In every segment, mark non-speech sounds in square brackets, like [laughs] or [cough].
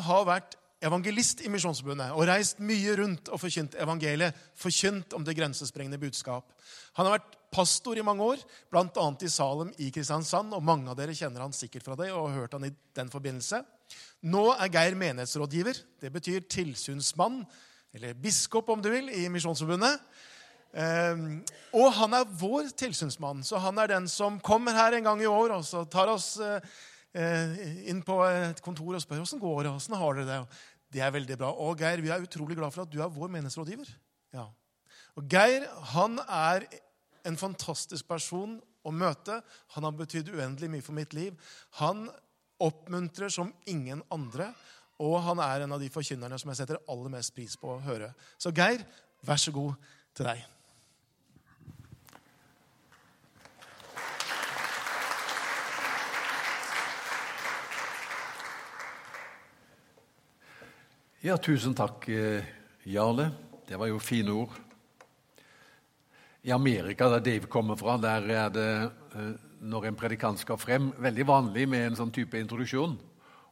har vært evangelist i Misjonsforbundet og reist mye rundt og forkynt evangeliet, forkynt om det grensesprengende budskap. Han har vært pastor i mange år, bl.a. i Salem i Kristiansand. og Mange av dere kjenner han sikkert fra det og har hørt han i den forbindelse. Nå er Geir menighetsrådgiver. Det betyr tilsynsmann, eller biskop om du vil, i Misjonsforbundet. Ehm, og han er vår tilsynsmann, så han er den som kommer her en gang i år og så tar oss eh, inn på et kontor og spør åssen går det åssen har dere det. Det er veldig bra. Og Geir, vi er utrolig glad for at du er vår menighetsrådgiver. Ja. Og Geir han er en fantastisk person å møte. Han har betydd uendelig mye for mitt liv. Han oppmuntrer som ingen andre. Og han er en av de forkynnerne som jeg setter aller mest pris på å høre. Så Geir, vær så god til deg. Ja, tusen takk, eh, Jarle. Det var jo fine ord. I Amerika, der Dave kommer fra, der er det eh, når en predikant skal frem, veldig vanlig med en sånn type introduksjon.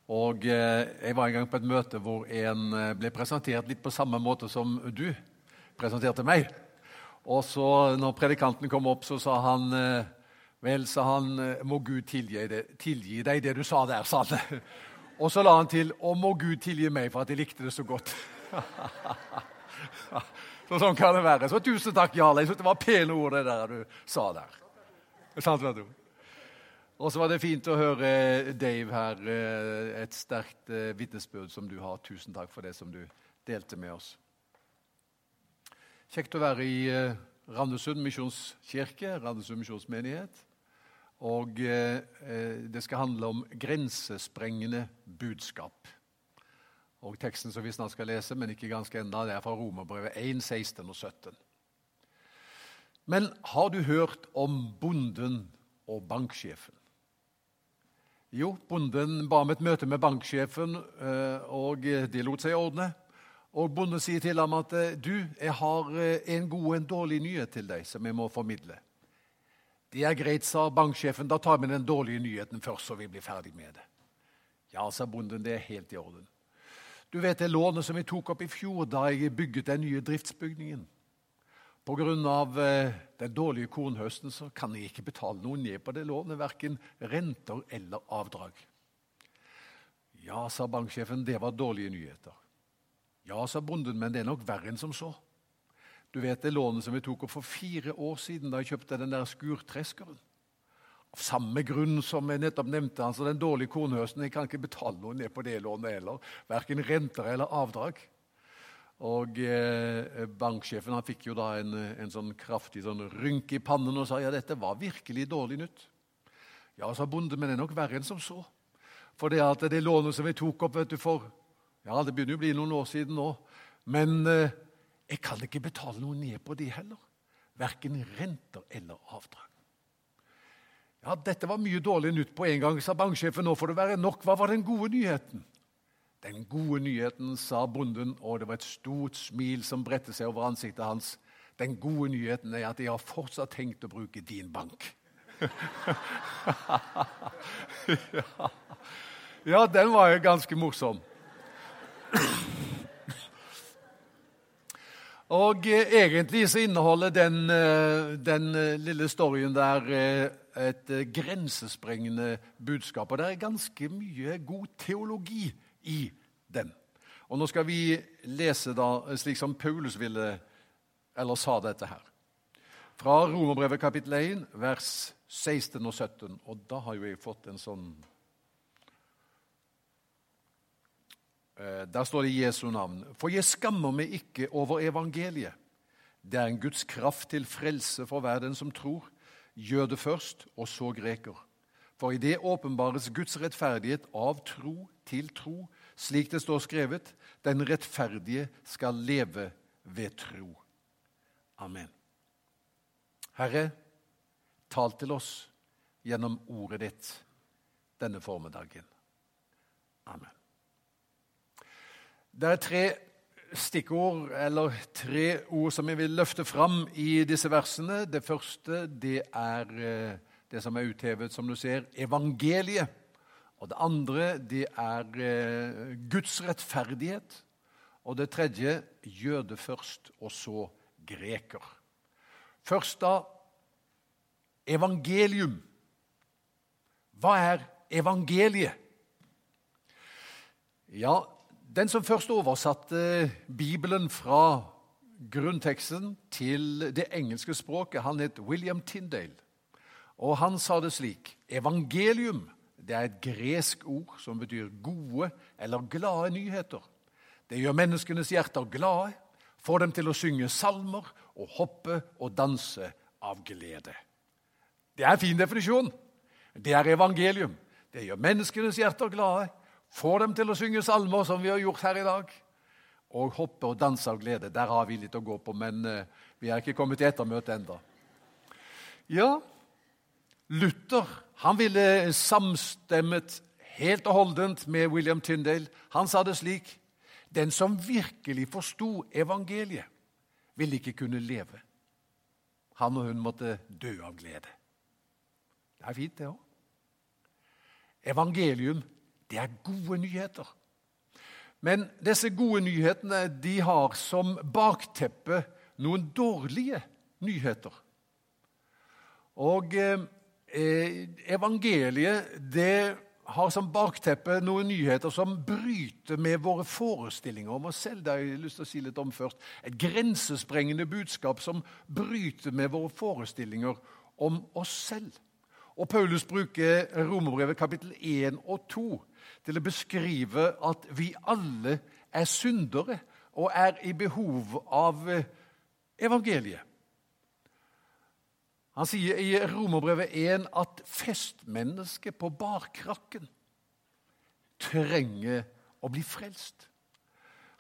Og eh, Jeg var en gang på et møte hvor en ble presentert litt på samme måte som du presenterte meg. Og så når predikanten kom opp, så sa han Vel, sa han, må Gud tilgi, det, tilgi deg det du sa der, sa han. Og så la han til Og må Gud tilgi meg for at jeg likte det så godt. [laughs] så sånn kan det være. Så tusen takk, Jarle. Jeg synes det var pene ord, det der du sa der. Sant, vet du? Og så var det fint å høre Dave her. Eh, et sterkt eh, vitnesbyrd som du har. Tusen takk for det som du delte med oss. Kjekt å være i eh, Randesund misjonskirke, Randesund misjonsmenighet. Og eh, det skal handle om grensesprengende budskap. Og Teksten som vi snart skal lese, men ikke ganske enda, det er fra Romerbrevet 1, 16 og 17. Men har du hørt om bonden og banksjefen? Jo, bonden ba om et møte med banksjefen, eh, og de lot seg ordne. Og Bonden sier til ham at eh, du, jeg har eh, en god og en dårlig nyhet til deg som jeg må formidle. Det er greit, sa banksjefen. Da tar vi den dårlige nyheten først, så vi blir ferdig med det. Ja, sa bonden, det er helt i orden. Du vet det lånet som vi tok opp i fjor da jeg bygget den nye driftsbygningen. Pga. Eh, den dårlige kornhøsten så kan jeg ikke betale noe ned på det lånet, verken renter eller avdrag. Ja, sa banksjefen, det var dårlige nyheter. Ja, sa bonden, men det er nok verre enn som så. Du vet det lånet som vi tok opp for fire år siden da jeg kjøpte den der skurtreskeren. Av samme grunn som jeg nettopp nevnte, altså den dårlige kornhøsten. Jeg kan ikke betale noe ned på det lånet heller. Verken renter eller avdrag. Og eh, Banksjefen han fikk jo da en, en sånn kraftig sånn rynk i pannen og sa ja, dette var virkelig dårlig nytt. Ja, sa bonden, men det er nok verre enn som så. For det at det lånet som vi tok opp vet du, for ja, det begynner jo å bli noen år siden nå, men eh, jeg kan ikke betale noe ned på det heller. Verken renter eller avdrag. Ja, Dette var mye dårlig nytt på en gang, sa banksjefen. Nå får det være nok. Hva var den gode nyheten? Den gode nyheten, sa bonden, og det var et stort smil som bredte seg over ansiktet hans. Den gode nyheten er at jeg har fortsatt tenkt å bruke din bank. ja. [laughs] ja, den var jo ganske morsom. Og eh, egentlig så inneholder den, eh, den eh, lille storyen der et grensesprengende budskap. Og det er ganske mye god teologi i den. Og nå skal vi lese da, slik som Paulus ville, eller sa dette her. Fra Romerbrevet kapittel 1, vers 16 og 17. Og da har jo jeg fått en sånn der står det Jesu navn. For jeg skammer meg ikke over evangeliet. Det er en Guds kraft til frelse for hver den som tror. Jøde først, og så greker. For i det åpenbares Guds rettferdighet av tro til tro, slik det står skrevet. Den rettferdige skal leve ved tro. Amen. Herre, tal til oss gjennom ordet ditt denne formiddagen. Amen. Det er tre stikkord, eller tre ord, som jeg vil løfte fram i disse versene. Det første det er eh, det som er uthevet, som du ser, evangeliet. Og det andre det er eh, Guds rettferdighet. Og det tredje jøde først, og så greker. Først da evangelium. Hva er evangeliet? Ja, den som først oversatte Bibelen fra grunnteksten til det engelske språket, han het William Tyndale. Og han sa det slik Evangelium det er et gresk ord som betyr gode eller glade nyheter. Det gjør menneskenes hjerter glade, får dem til å synge salmer og hoppe og danse av glede. Det er en fin definisjon. Det er evangelium. Det gjør menneskenes hjerter glade, får dem til å synge salmer, som vi har gjort her i dag, og hoppe og danse av glede. Der har vi litt å gå på, men uh, vi er ikke kommet til ettermøtet enda. Ja, Luther han ville samstemmet helt og holdent med William Tyndale. Han sa det slik Den som virkelig forsto evangeliet, ville ikke kunne leve. Han og hun måtte dø av glede. Det er fint, det òg. Evangelium, det er gode nyheter. Men disse gode nyhetene de har som bakteppe noen dårlige nyheter. Og eh, evangeliet det har som bakteppe noen nyheter som bryter med våre forestillinger om oss selv. Det har jeg lyst til å si litt om først. Et grensesprengende budskap som bryter med våre forestillinger om oss selv. Og Paulus bruker Romerbrevet kapittel 1 og 2 til å beskrive at vi alle er syndere og er i behov av eh, evangeliet. Han sier i Romerbrevet 1 at festmennesket på barkrakken trenger å bli frelst.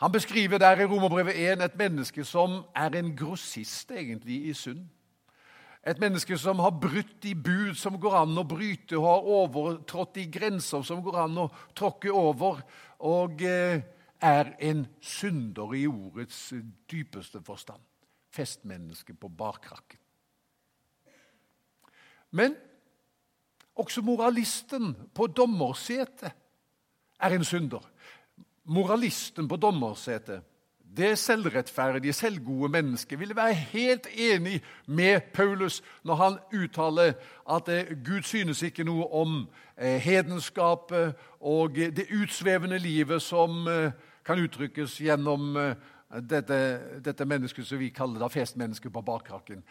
Han beskriver der i Romerbrevet 1 et menneske som er en grossist egentlig i synd. Et menneske som har brutt de bud som går an å bryte, og har overtrådt de grenser som går an å tråkke over, og eh, er en synder i ordets dypeste forstand. Festmenneske på barkrakken. Men også moralisten på dommersetet er en synder. Moralisten på dommersetet det selvrettferdige, selvgode mennesket ville være helt enig med Paulus når han uttaler at eh, Gud synes ikke noe om eh, hedenskapet og det utsvevende livet som eh, kan uttrykkes gjennom dette, dette mennesket som vi kaller da festmennesket på bakkraken.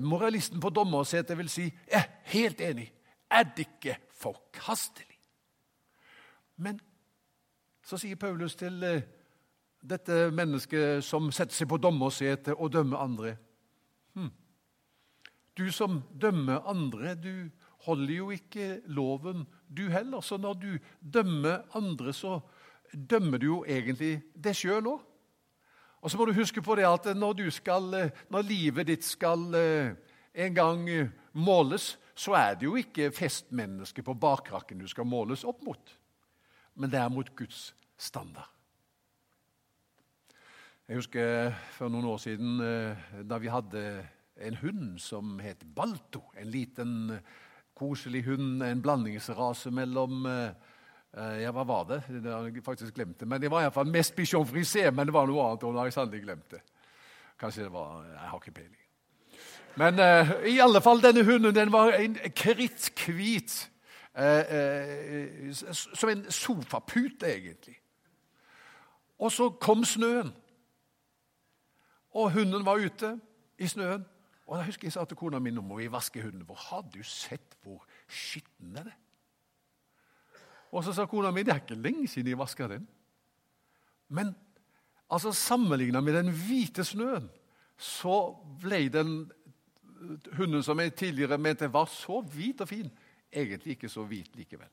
Moralisten på dommersetet vil si jeg er helt enig. Er det ikke forkastelig? Men så sier Paulus til dette mennesket som setter seg på dommersetet og dømmer andre. Hm. Du som dømmer andre, du holder jo ikke loven, du heller. Så når du dømmer andre, så dømmer du jo egentlig deg sjøl òg. Og så må du huske på det at når, skal, når livet ditt skal eh, en gang måles, så er det jo ikke festmennesket på bakkrakken du skal måles opp mot, men det er mot Guds standard. Jeg husker for noen år siden eh, da vi hadde en hund som het Balto. En liten, koselig hund, en blandingsrase mellom eh, Ja, hva var det? Det har jeg faktisk glemt det. Men Det var iallfall mest bichon frisé, men det var noe annet. og det har jeg sannelig glemt det. Kanskje det var Jeg har ikke peiling. Men uh, i alle fall, denne hunden den var en kritthvit uh, uh, Som en sofapute, egentlig. Og så kom snøen. Og hunden var ute i snøen. Og da husker jeg sa til kona mi nå må vi vaske hunden vår. Har du sett hvor skitten den er? Og så sa kona mi det er ikke lenge siden jeg vaska den. Men altså sammenligna med den hvite snøen, så ble den hunden som jeg tidligere mente var så hvit og fin, egentlig ikke så hvit likevel.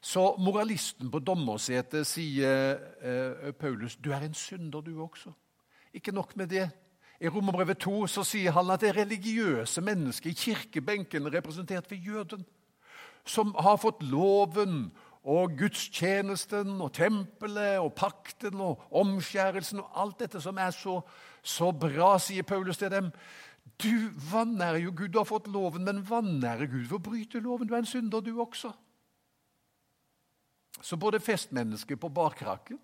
Så moralisten på dommersetet sier eh, Paulus, du er en synder, du også. Ikke nok med det. I Romerbrevet 2 så sier han at det religiøse mennesker i kirkebenken, representert ved jøden, som har fått loven og gudstjenesten og tempelet og pakten og omskjærelsen og alt dette som er så, så bra, sier Paulus til dem. Du vanærer jo Gud, du har fått loven, men vanærer Gud for å bryte loven? Du er en synder, du også. Så både festmennesket på barkrakken,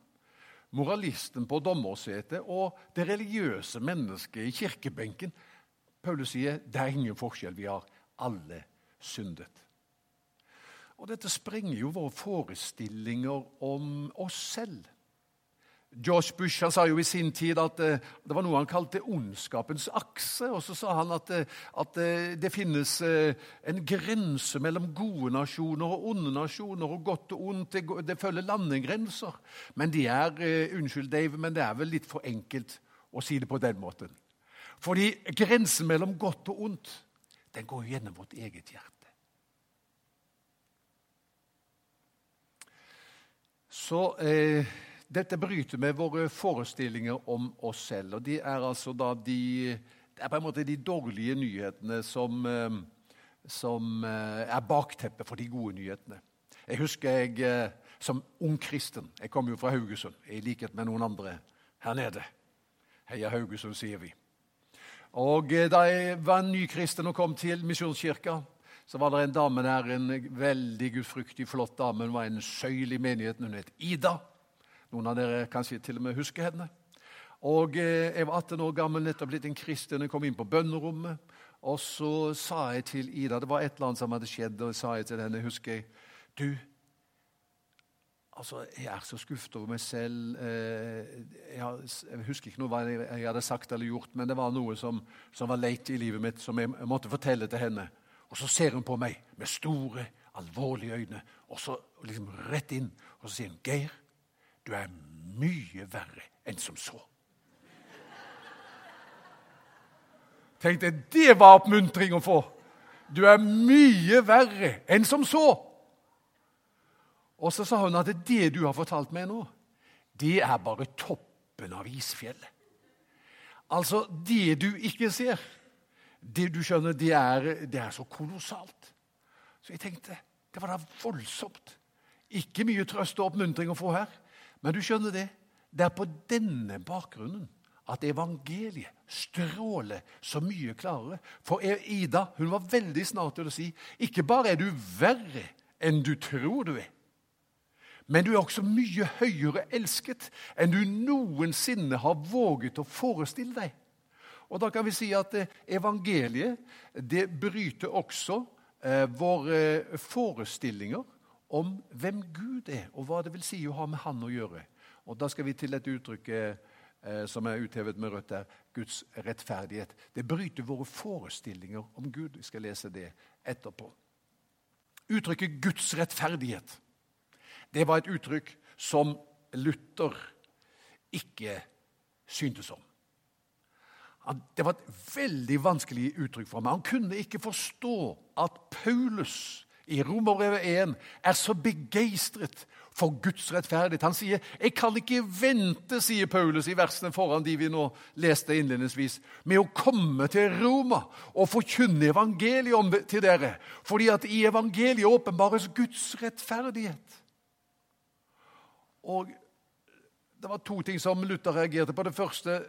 moralisten på dommersetet og det religiøse mennesket i kirkebenken Paulus sier det er ingen forskjell, vi har alle syndet. Og Dette sprenger jo våre forestillinger om oss selv. George Bush han sa jo i sin tid at uh, det var noe han kalte ondskapens akse. Og så sa han at, uh, at uh, det finnes en grense mellom gode nasjoner og onde nasjoner. Og godt og ondt det følger landegrenser. Men det er unnskyld Dave, men det er vel litt for enkelt å si det på den måten. Fordi grensen mellom godt og ondt den går gjennom vårt eget hjerte. Så eh, dette bryter med våre forestillinger om oss selv. og de er altså da de, Det er på en måte de dårlige nyhetene som, eh, som eh, er bakteppet for de gode nyhetene. Jeg husker jeg eh, som ung kristen Jeg kom jo fra Haugesund, i likhet med noen andre her nede. Heia Haugesund, sier vi. Og Da jeg var ny kristen og kom til Misjonskirka, så var det en dame der, en veldig gudfryktig, flott dame. Hun var en søyle i menigheten. Hun het Ida. Noen av dere kanskje til og med husker henne. Og eh, Jeg var 18 år gammel, nettopp blitt en kristen. Jeg kom inn på bønnerommet. Og så sa jeg til Ida Det var et eller annet som hadde skjedd, og jeg sa jeg til henne husker jeg, Du, altså, jeg er så skuffet over meg selv. Eh, jeg, husker ikke noe hva jeg hadde sagt eller gjort, men det var noe som, som var leit i livet mitt, som jeg måtte fortelle til henne. Og så ser hun på meg med store, alvorlige øyne, og så liksom rett inn. Og så sier hun, 'Geir, du er mye verre enn som så. Tenkte det var oppmuntring å få. Du er mye verre enn som så. Og så sa hun at det du har fortalt meg nå, det er bare toppen av isfjellet. Altså, det du ikke ser, det du skjønner, det er, det er så kolossalt. Så jeg tenkte det var da voldsomt. Ikke mye trøst og oppmuntring å få her. Men du skjønner det, det er på denne bakgrunnen at evangeliet stråler så mye klarere. For Ida hun var veldig snart til å si ikke bare er du verre enn du tror du er, men du er også mye høyere elsket enn du noensinne har våget å forestille deg. Og da kan vi si at eh, evangeliet det bryter også eh, våre forestillinger om hvem Gud er, og hva det vil si å ha med Han å gjøre. Og Da skal vi til et uttrykk eh, som er uthevet med rødt der, Guds rettferdighet. Det bryter våre forestillinger om Gud. Vi skal lese det etterpå. Uttrykket Guds rettferdighet det var et uttrykk som Luther ikke syntes om. Det var et veldig vanskelig uttrykk for meg. Han kunne ikke forstå at Paulus i Romerbrevet 1 er så begeistret for Guds rettferdighet. Han sier 'Jeg kan ikke vente', sier Paulus i versene foran de vi nå leste innledningsvis, 'med å komme til Roma og forkynne evangeliet til dere', fordi at i evangeliet åpenbares Guds rettferdighet. Og Det var to ting som Luther reagerte på. Det første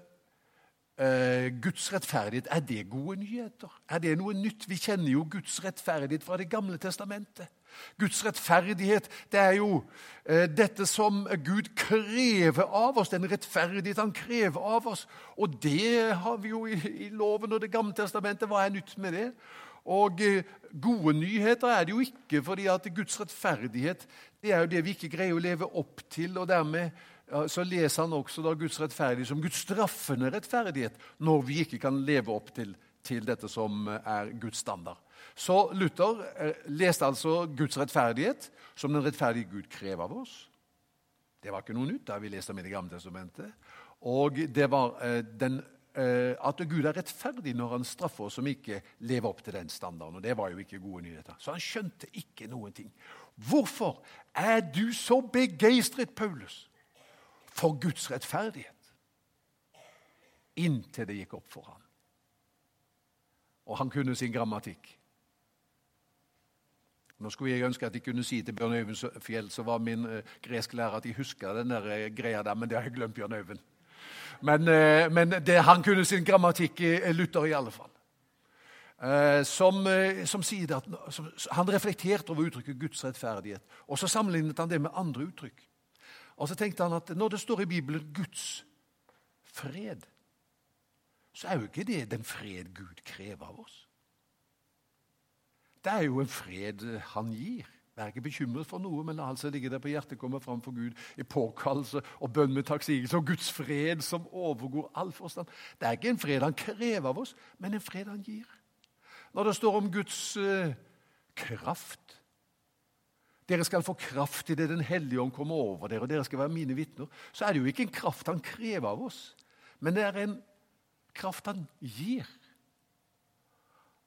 Guds rettferdighet, er det gode nyheter? Er det noe nytt? Vi kjenner jo Guds rettferdighet fra Det gamle testamentet. Guds rettferdighet det er jo eh, dette som Gud krever av oss, den rettferdighet han krever av oss. Og det har vi jo i, i loven og Det gamle testamentet. Hva er nytt med det? Og eh, Gode nyheter er det jo ikke, fordi at Guds rettferdighet det er jo det vi ikke greier å leve opp til. og dermed så leser han også da Guds rettferdighet som Guds straffende rettferdighet når vi ikke kan leve opp til, til dette som er Guds standard. Så Luther eh, leste altså Guds rettferdighet som den rettferdige Gud krever av oss. Det var ikke noe nytt. da vi leste om i Det gamle testamentet. Og det var eh, den, eh, at Gud er rettferdig når han straffer oss som ikke lever opp til den standarden. Og det var jo ikke gode nyheter. Så han skjønte ikke noen ting. Hvorfor er du så begeistret, Paulus? For Guds rettferdighet. Inntil det gikk opp for ham. Og han kunne sin grammatikk. Nå skulle jeg ønske at jeg kunne si til Bjørn Øyvind Fjell, som var min uh, gresklærer, at de husker den der uh, greia der, men det har jeg glemt, Bjørn Øyvind. Men, uh, men det, han kunne sin grammatikk, Luther i alle fall. eh, som, eh, som sier at som, Han reflekterte over uttrykket Guds rettferdighet, og så sammenlignet han det med andre uttrykk. Og så tenkte han at når det står i Bibelen 'Guds fred', så er jo ikke det den fred Gud krever av oss. Det er jo en fred han gir. Vær ikke bekymret for noe, men la altså ligge der på hjertet komme fram for Gud i påkallelse og bønn med takksigelse og Guds fred som overgår all forstand. Det er ikke en fred han krever av oss, men en fred han gir. Når det står om Guds eh, kraft dere skal få kraft idet det Den hellige ånd kommer over dere, og dere skal være mine vitner. Så er det jo ikke en kraft han krever av oss, men det er en kraft han gir.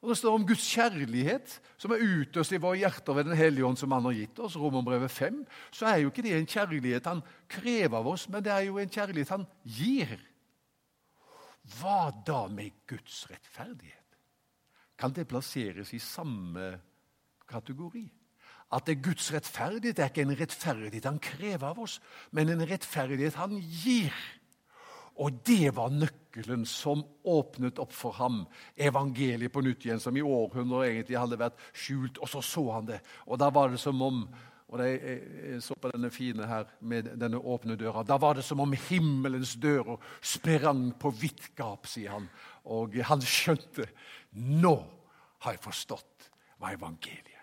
Og Det står om Guds kjærlighet, som er utøst i våre hjerter ved Den hellige ånd, som Han har gitt oss. Romerbrevet 5. Så er jo ikke det en kjærlighet Han krever av oss, men det er jo en kjærlighet Han gir. Hva da med Guds rettferdighet? Kan det plasseres i samme kategori? At det er Guds rettferdighet det er ikke en rettferdighet Han krever av oss, men en rettferdighet Han gir. Og det var nøkkelen som åpnet opp for ham evangeliet på nytt igjen, som i århundrer egentlig hadde vært skjult. Og så så han det, og da var det som om og Jeg så på denne fine her med denne åpne døra. Da var det som om himmelens dører sprang på vidt gap, sier han. Og han skjønte nå har jeg forstått hva evangeliet.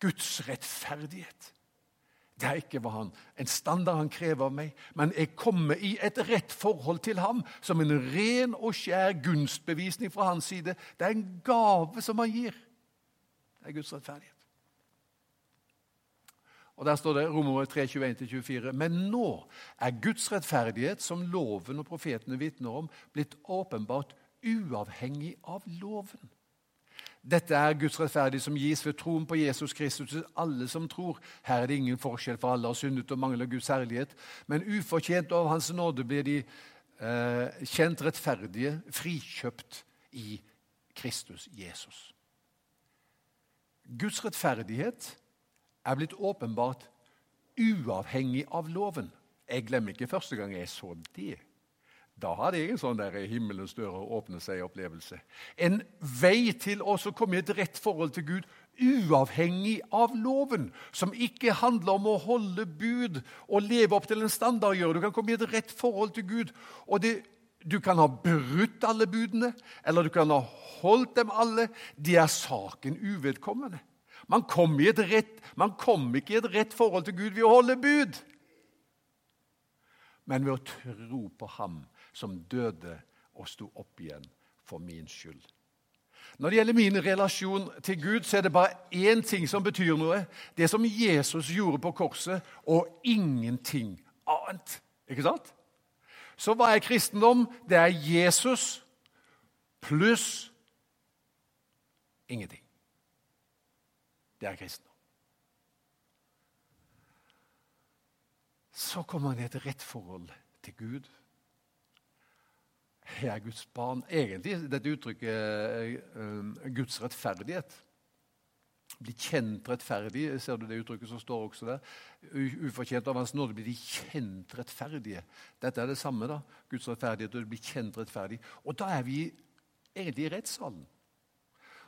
Guds rettferdighet. Det er ikke han, en standard han krever av meg, men jeg kommer i et rett forhold til ham som en ren og skjær gunstbevisning fra hans side. Det er en gave som han gir. Det er Guds rettferdighet. Og Der står det Romer 3, 21-24. Men nå er Guds rettferdighet, som loven og profetene vitner om, blitt åpenbart uavhengig av loven. Dette er Guds rettferdighet som gis ved troen på Jesus Kristus til alle som tror. Her er det ingen forskjell, for alle har syndet og mangler Guds herlighet. Men ufortjent av Hans nåde blir de eh, kjent rettferdige, frikjøpt i Kristus Jesus. Guds rettferdighet er blitt åpenbart uavhengig av loven. Jeg glemmer ikke første gang jeg så det. Da hadde jeg en sånn der himmelens dører åpne seg-opplevelse. En vei til å komme i et rett forhold til Gud uavhengig av loven. Som ikke handler om å holde bud og leve opp til en standard. Du kan komme i et rett forhold til Gud. og det, Du kan ha brutt alle budene, eller du kan ha holdt dem alle. Det er saken uvedkommende. Man kommer, rett, man kom ikke i et rett forhold til Gud ved å holde bud, men ved å tro på Ham som døde og sto opp igjen for min skyld. Når det gjelder min relasjon til Gud, så er det bare én ting som betyr noe. Det som Jesus gjorde på korset, og ingenting annet. Ikke sant? Så hva er kristendom? Det er Jesus pluss ingenting. Det er kristendom. Så kommer man i et rett forhold til Gud jeg er Guds barn. Egentlig dette uttrykket uh, Guds rettferdighet. Bli kjent rettferdig, ser du det uttrykket som står også der? Ufortjent av Hans nåde blir de kjent rettferdige. Dette er det samme. da, Guds rettferdighet og det blir kjent rettferdig. Og da er vi egentlig i rettssalen.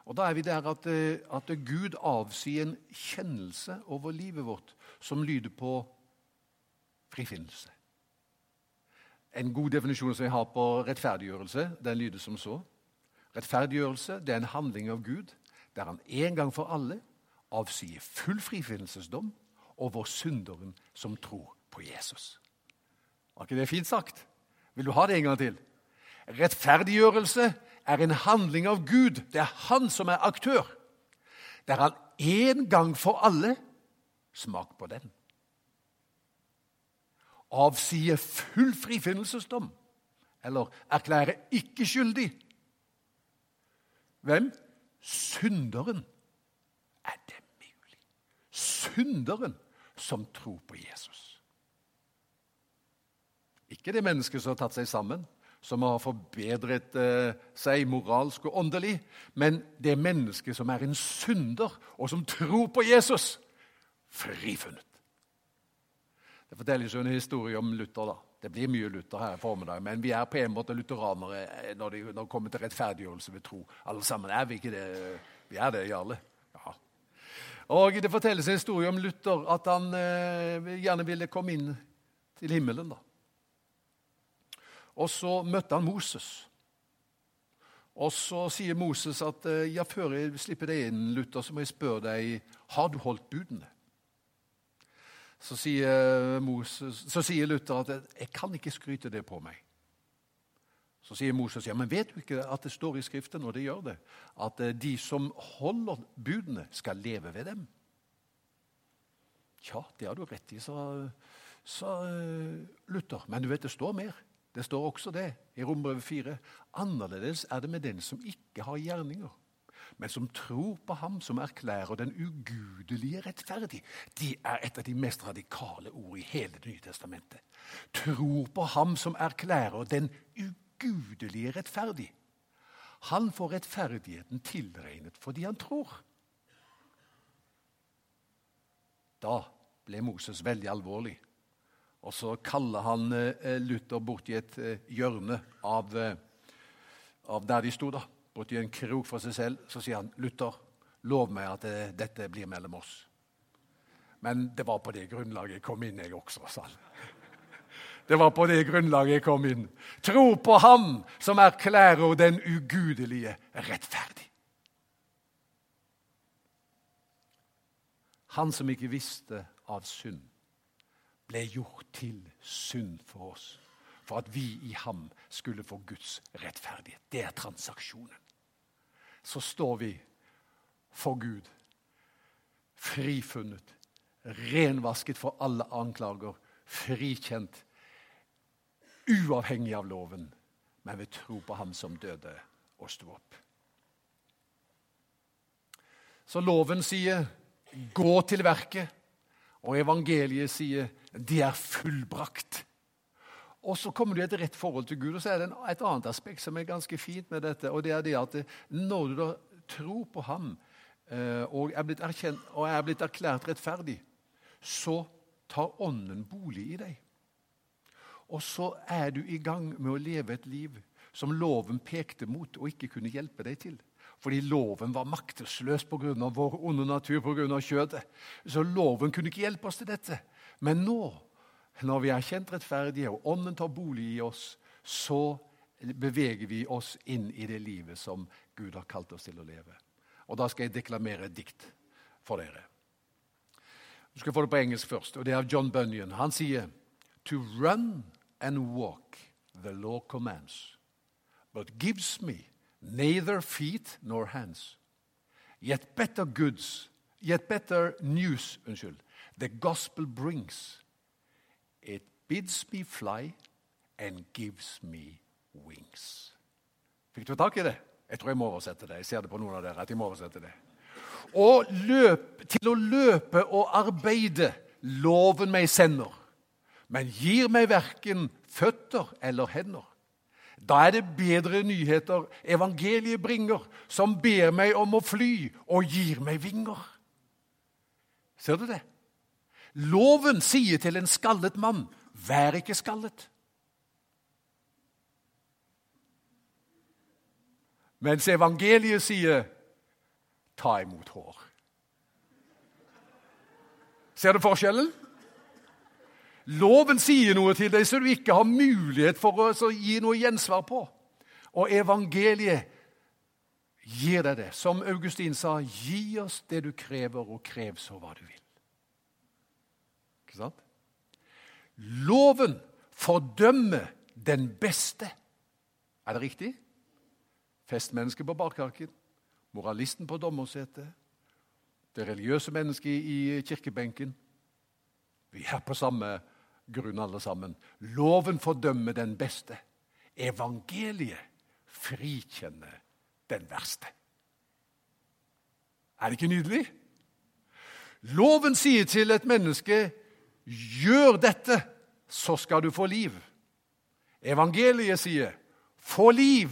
Og Da er vi der at, eh, at Gud avsier en kjennelse over livet vårt som lyder på frifinnelse. En god definisjon som jeg har på rettferdiggjørelse, den lyder som så. Rettferdiggjørelse det er en handling av Gud der han en gang for alle avsier full frifinnelsesdom over synderen som tror på Jesus. Var ikke det fint sagt? Vil du ha det en gang til? Rettferdiggjørelse er en handling av Gud. Det er han som er aktør. Der han en gang for alle Smak på den avsier full frifinnelsesdom eller erklærer ikke skyldig. Hvem? Synderen. Er det mulig? Synderen som tror på Jesus. Ikke det mennesket som har tatt seg sammen, som har forbedret eh, seg moralsk og åndelig, men det mennesket som er en synder, og som tror på Jesus. Frifunnet. Det forteller jo en historie om Luther. da. Det blir mye Luther her i formiddag, men vi er på en måte lutheranere når det, når kommer til rettferdiggjørelse ved tro. Alle sammen er vi ikke det? Vi er det, Jarle. Ja. Og Det fortelles en historie om Luther, at han eh, gjerne ville komme inn til himmelen. da. Og så møtte han Moses. Og så sier Moses at eh, ja, før jeg slipper deg inn, Luther, så må jeg spørre deg har du holdt budene. Så sier, Moses, så sier Luther at 'jeg kan ikke skryte det på meg'. Så sier Moses ja, men vet du ikke at det står i Skriften, og det gjør det, at eh, de som holder budene, skal leve ved dem? Ja, det har du rett i, sa, sa eh, Luther. Men du vet, det står mer. Det står også det i Rombrevet 4. Annerledes er det med den som ikke har gjerninger men som tror på ham som erklærer den ugudelige rettferdig. De er et av de mest radikale ord i hele Det nye testamentet. Tror på ham som erklærer den ugudelige rettferdig. Han får rettferdigheten tilregnet fordi han tror. Da ble Moses veldig alvorlig. Og så kaller han eh, Luther bort i et eh, hjørne av, eh, av der de sto. da borti en krok for seg selv, så sier han, 'Luther, lov meg at det, eh, dette blir mellom oss.' Men det var på det grunnlaget jeg kom inn, jeg også, sa han. Det var på det grunnlaget jeg kom inn. Tro på Ham som erklærer den ugudelige rettferdig. Han som ikke visste av synd, ble gjort til synd for oss, for at vi i ham skulle få Guds rettferdighet. Det er transaksjonen så står vi for Gud frifunnet, renvasket for alle anklager, frikjent, uavhengig av loven, men ved tro på Ham som døde og sto opp. Så loven sier 'gå til verket', og evangeliet sier 'de er fullbrakt'. Og så kommer du i et rett forhold til Gud. Og så er det et annet aspekt som er ganske fint med dette. og det er det at Når du da tror på ham eh, og er blitt, erkjent, og er blitt erklært rettferdig, så tar Ånden bolig i deg. Og så er du i gang med å leve et liv som loven pekte mot og ikke kunne hjelpe deg til. Fordi loven var maktesløs pga. vår onde natur, pga. kjødet. Så loven kunne ikke hjelpe oss til dette. Men nå når vi er kjent rettferdige og Ånden tar bolig i oss, så beveger vi oss inn i det livet som Gud har kalt oss til å leve. Og Da skal jeg deklamere et dikt for dere. Du skal få det på engelsk først, og det er av John Bunyan. Han sier To run and walk the law commands, but gives me neither feet nor hands. Yet better goods, yet better news, unnskyld, the gospel brings It bids me fly and gives me wings. Fikk du tak i det? Jeg tror jeg må oversette det. Jeg ser det på noen av dere at jeg må oversette det. Og løp, til å løpe og arbeide loven meg sender, men gir meg verken føtter eller hender. Da er det bedre nyheter evangeliet bringer, som ber meg om å fly og gir meg vinger. Ser du det? Loven sier til en skallet mann, 'Vær ikke skallet'. Mens evangeliet sier, 'Ta imot hår'. Ser du forskjellen? Loven sier noe til deg som du ikke har mulighet for å gi noe gjensvar på. Og evangeliet gir deg det. Som Augustin sa, gi oss det du krever, og krev så hva du vil. Ikke sant? Loven fordømmer den beste. Er det riktig? Festmennesket på barkarken, moralisten på dommersetet, det religiøse mennesket i kirkebenken. Vi er på samme grunn, alle sammen. Loven fordømmer den beste. Evangeliet frikjenner den verste. Er det ikke nydelig? Loven sier til et menneske Gjør dette, så skal du få liv. Evangeliet sier, 'Få liv,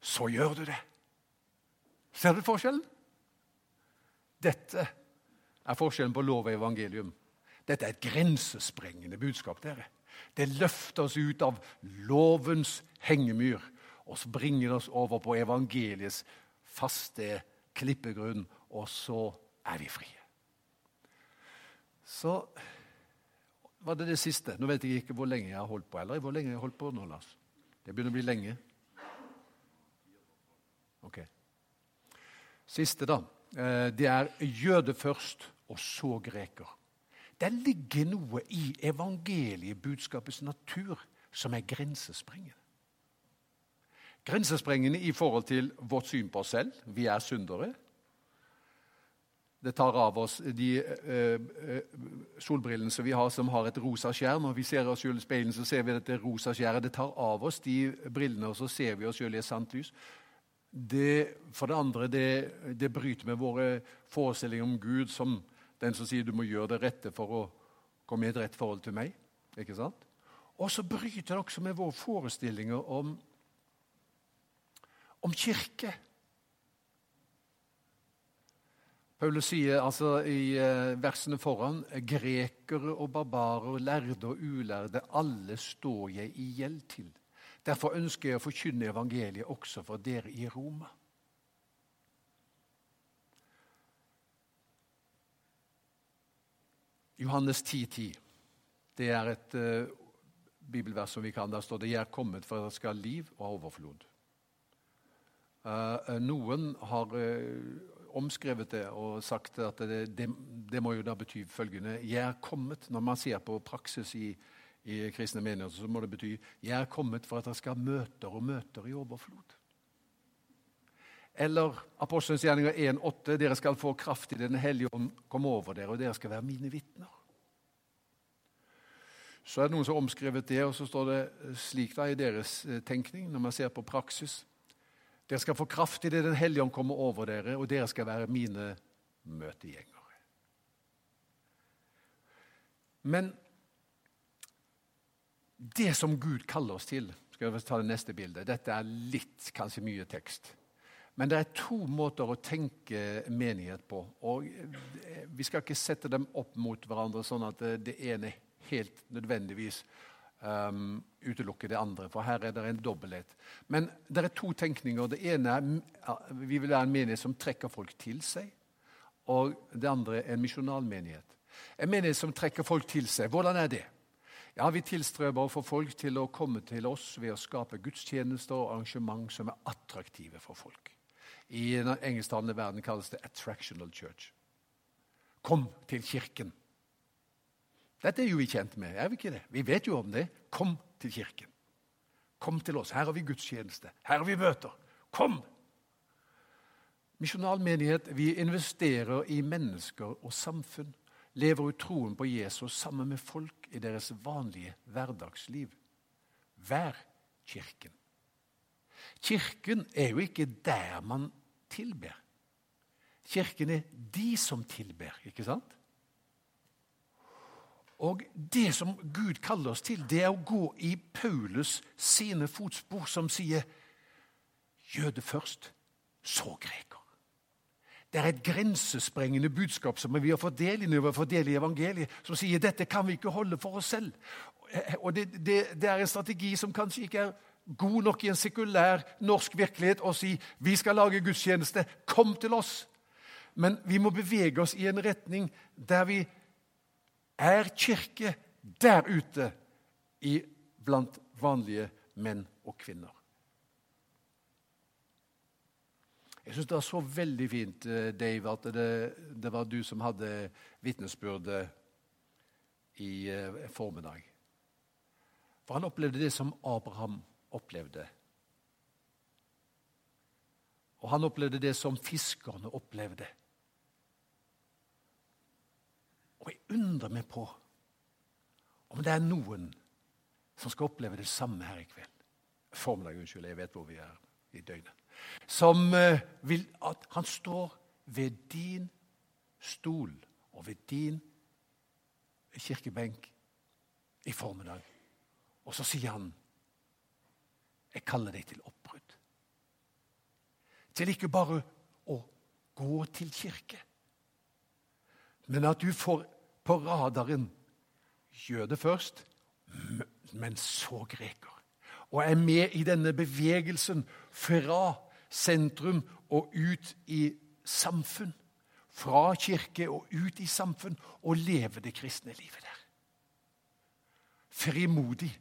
så gjør du det'. Ser du forskjellen? Dette er forskjellen på lov og evangelium. Dette er et grensesprengende budskap. dere. Det løfter oss ut av lovens hengemyr og så bringer oss over på evangeliets faste klippegrunn, og så er vi frie. Så var det det siste. Nå vet jeg ikke hvor lenge jeg har holdt på. eller hvor lenge jeg har holdt på nå, Lars. Det begynner å bli lenge. Ok. Siste, da. Eh, det er jøde først, og så greker. Det ligger noe i evangeliebudskapets natur som er grensesprengende. Grensesprengende i forhold til vårt syn på oss selv. Vi er syndere. Det tar av oss de eh, eh, solbrillene som vi har, som har et rosa skjær. Når vi ser oss selv i speilet, så ser vi dette rosa skjæret. Det tar av oss de brillene, og så ser vi oss selv i et sant lys. Det, for det andre, det, det, bryter med våre forestillinger om Gud som den som sier du må gjøre det rette for å komme i et rett forhold til meg. Ikke sant? Og så bryter det også med våre forestillinger om, om kirke. Paulus sier altså i eh, versene foran grekere og barbarer, lærde og ulærde, alle står jeg i gjeld til. Derfor ønsker jeg å forkynne evangeliet også for dere i Roma. Johannes 10,10. 10. Det er et uh, bibelvers som vi kan. Der står det 'Jeg er kommet for at dere skal ha liv og overflod'. Uh, noen har uh, omskrevet det og sagt at det, det, det, må jo da bety følgende Jeg er kommet, Når man ser på praksis i, i kristne menigheter, så må det bety jeg er kommet for at dere skal møter og møter i overflod. Eller Apostelens gjerninger 1,8.: Dere skal få kraft i Den hellige ånd komme over dere, og dere skal være mine vitner. Så er det noen som har omskrevet det, og så står det slik da i deres eh, tenkning, når man ser på praksis. Dere skal få kraft idet Den hellige ånd kommer over dere, og dere skal være mine møtegjengere. Men det som Gud kaller oss til skal jeg ta det neste bildet. Dette er litt, kanskje mye tekst. Men det er to måter å tenke menighet på. og Vi skal ikke sette dem opp mot hverandre sånn at det ene helt nødvendigvis um, utelukke det andre, for her er det en dobbelthet. Men det er to tenkninger. Det ene er vi vil være en menighet som trekker folk til seg. Og det andre er en misjonalmenighet. En menighet som trekker folk til seg. Hvordan er det? Ja, Vi tilstreber å få folk til å komme til oss ved å skape gudstjenester og arrangement som er attraktive for folk. I den engelsktalende verden kalles det 'attractional church'. Kom til kirken. Dette er jo vi kjent med, er vi ikke det? Vi vet jo om det. Kom til kirken. Kom til oss. Her har vi gudstjeneste. Her har vi møter. Kom! Misjonalmenighet, vi investerer i mennesker og samfunn. Lever ut troen på Jesus sammen med folk i deres vanlige hverdagsliv. Vær kirken. Kirken er jo ikke der man tilber. Kirken er de som tilber, ikke sant? Og Det som Gud kaller oss til, det er å gå i Paulus sine fotspor, som sier jøde først, så greker. Det er et grensesprengende budskap som vi har fått del i når vi har fått del i evangeliet, som sier dette kan vi ikke holde for oss selv. Og det, det, det er en strategi som kanskje ikke er god nok i en sekulær norsk virkelighet å si vi skal lage gudstjeneste, kom til oss. Men vi må bevege oss i en retning der vi er kirke der ute i, blant vanlige menn og kvinner. Jeg syns det var så veldig fint, eh, Dave, at det, det var du som hadde vitnesbyrdet i eh, formiddag. For han opplevde det som Abraham opplevde. Og han opplevde det som fiskerne opplevde. Og jeg undrer meg på om det er noen som skal oppleve det samme her i kveld. Formiddag, unnskyld, jeg vet hvor vi er i døgnet. Som uh, vil at han står ved din stol og ved din kirkebenk i formiddag. Og så sier han, 'Jeg kaller deg til oppbrudd'. Til ikke bare å gå til kirke, men at du får på radaren jøde først, men så greker. Og er med i denne bevegelsen fra sentrum og ut i samfunn. Fra kirke og ut i samfunn og leve det kristne livet der. Frimodig.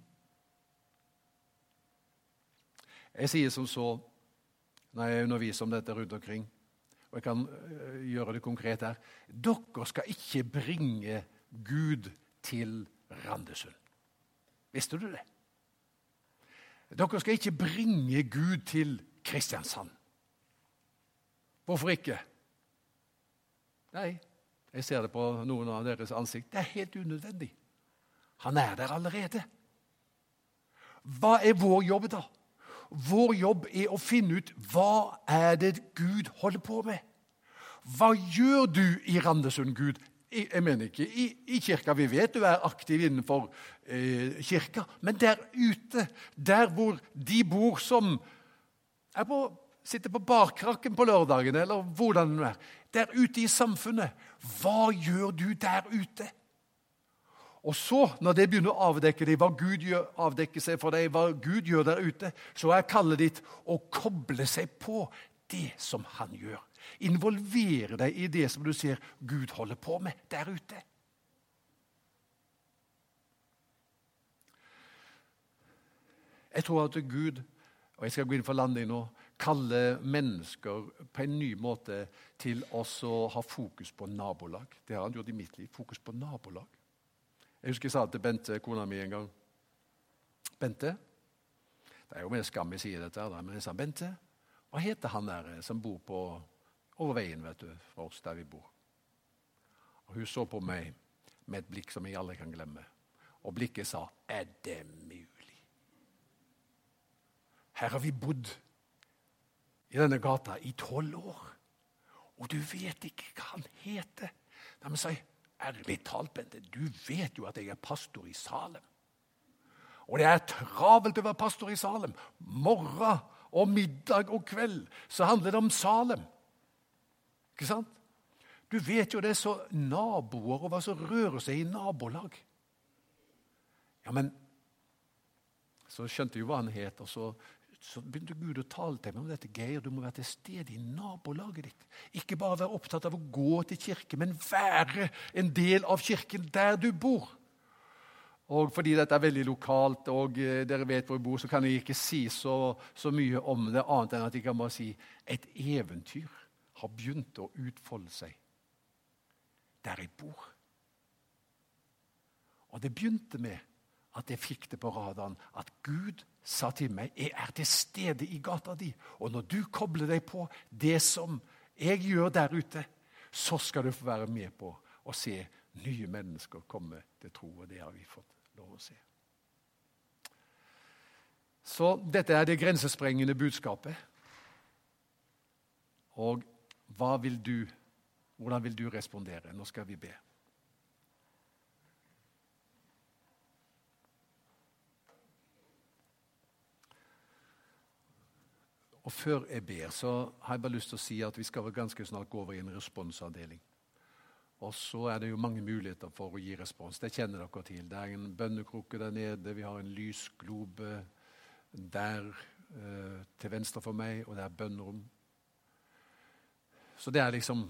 Jeg sier som så når jeg underviser om dette rundt omkring, og jeg kan øh, gjøre det konkret her Dere skal ikke bringe Gud til Randesund. Visste du det? Dere skal ikke bringe Gud til Kristiansand. Hvorfor ikke? Nei, jeg ser det på noen av deres ansikt. Det er helt unødvendig. Han er der allerede. Hva er vår jobb, da? Vår jobb er å finne ut hva er det Gud holder på med. Hva gjør du i Randesund, Gud? Jeg mener ikke i, i, kirka. Vi vet du er aktiv innenfor eh, kirka. Men der ute, der hvor de bor som på, sitter på barkrakken på lørdagen, eller hvordan det er. Der ute i samfunnet. Hva gjør du der ute? Og så, når det begynner å avdekke deg, hva Gud gjør, avdekke seg for deg, hva Gud gjør der ute, så er kallet ditt å koble seg på det som han gjør. Involvere deg i det som du ser Gud holder på med der ute. Jeg tror at Gud, og jeg skal gå inn for landing nå, kaller mennesker på en ny måte til å ha fokus på nabolag. Det har han gjort i mitt liv. Fokus på nabolag. Jeg husker jeg sa til Bente, kona mi, en gang Bente Det er jo med skam jeg sier dette, men jeg sa Bente, hva heter han der som bor på over veien vet du, fra oss der vi bor. Og Hun så på meg med et blikk som jeg aldri kan glemme. Og blikket sa, 'Er det mulig?' Her har vi bodd i denne gata i tolv år, og du vet ikke hva han heter. Men sa jeg, ærlig talt, Bente, du vet jo at jeg er pastor i Salem. Og det er travelt å være pastor i Salem. Morgen og middag og kveld så handler det om Salem. Ikke sant? Du vet jo det er så naboer og hva som rører seg i nabolag. Ja, men Så skjønte jo hva han het, og så, så begynte Gud å tale til meg om dette. Geir, du må være til stede i nabolaget ditt. Ikke bare være opptatt av å gå til kirke, men være en del av kirken der du bor. Og fordi dette er veldig lokalt, og eh, dere vet hvor jeg bor, så kan jeg ikke si så, så mye om det, annet enn at jeg kan bare si et eventyr har begynt å utfolde seg der jeg bor. Og det begynte med at jeg fikk det på radaren at Gud sa til meg jeg er til stede i gata di. Og når du kobler deg på det som jeg gjør der ute, så skal du få være med på å se nye mennesker komme til tro. Og det har vi fått lov å se. Så dette er det grensesprengende budskapet. Og vil du, hvordan vil du respondere? Nå skal vi be. Og Før jeg ber, så har jeg bare lyst til å si at vi skal ganske snart gå over i en responsavdeling. Og så er det jo mange muligheter for å gi respons. Det kjenner dere til. Det er en bønnekrukke der nede, vi har en lysglobe der eh, til venstre for meg, og det er bønnerom. Så det er liksom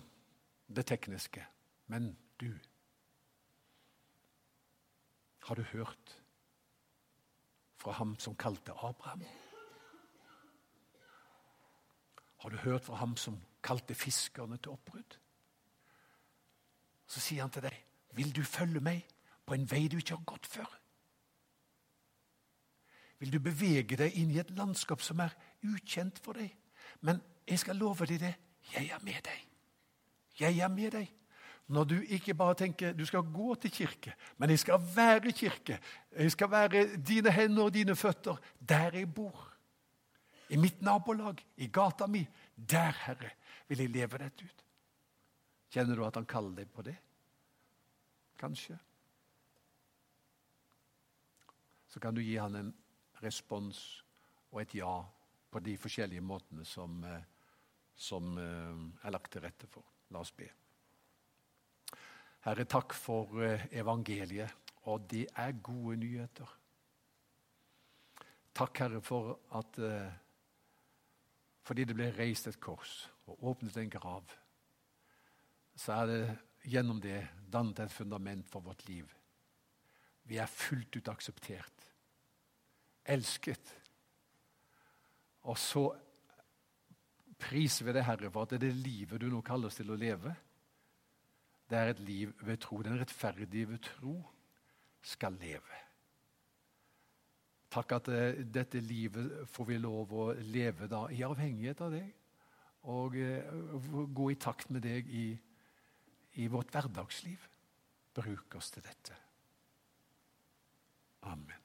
det tekniske. Men du Har du hørt fra ham som kalte Abraham? Har du hørt fra ham som kalte fiskerne til oppbrudd? Så sier han til deg, 'Vil du følge meg på en vei du ikke har gått før?' Vil du bevege deg inn i et landskap som er ukjent for deg? Men jeg skal love deg det. 'Jeg er med deg'. Jeg er med deg. Når du ikke bare tenker du skal gå til kirke, men jeg skal være kirke. Jeg skal være dine hender og dine føtter der jeg bor. I mitt nabolag, i gata mi. Der, Herre, vil jeg leve dette ut. Kjenner du at han kaller deg på det? Kanskje. Så kan du gi han en respons og et ja på de forskjellige måtene som eh, som eh, er lagt til rette for. La oss be. Herre, takk for eh, evangeliet Og det er gode nyheter. Takk, Herre, for at fordi det ble reist et kors og åpnet en grav, så er det gjennom det dannet et fundament for vårt liv. Vi er fullt ut akseptert, elsket. Og så priser vi deg, Herre, for at det er det livet du nå kaller oss til å leve. Det er et liv ved tro. Den rettferdige ved tro skal leve. Takk at uh, dette livet får vi lov å leve da, i avhengighet av deg. Og eh, gå i takt med deg i, i vårt hverdagsliv. Bruk oss til dette. Amen.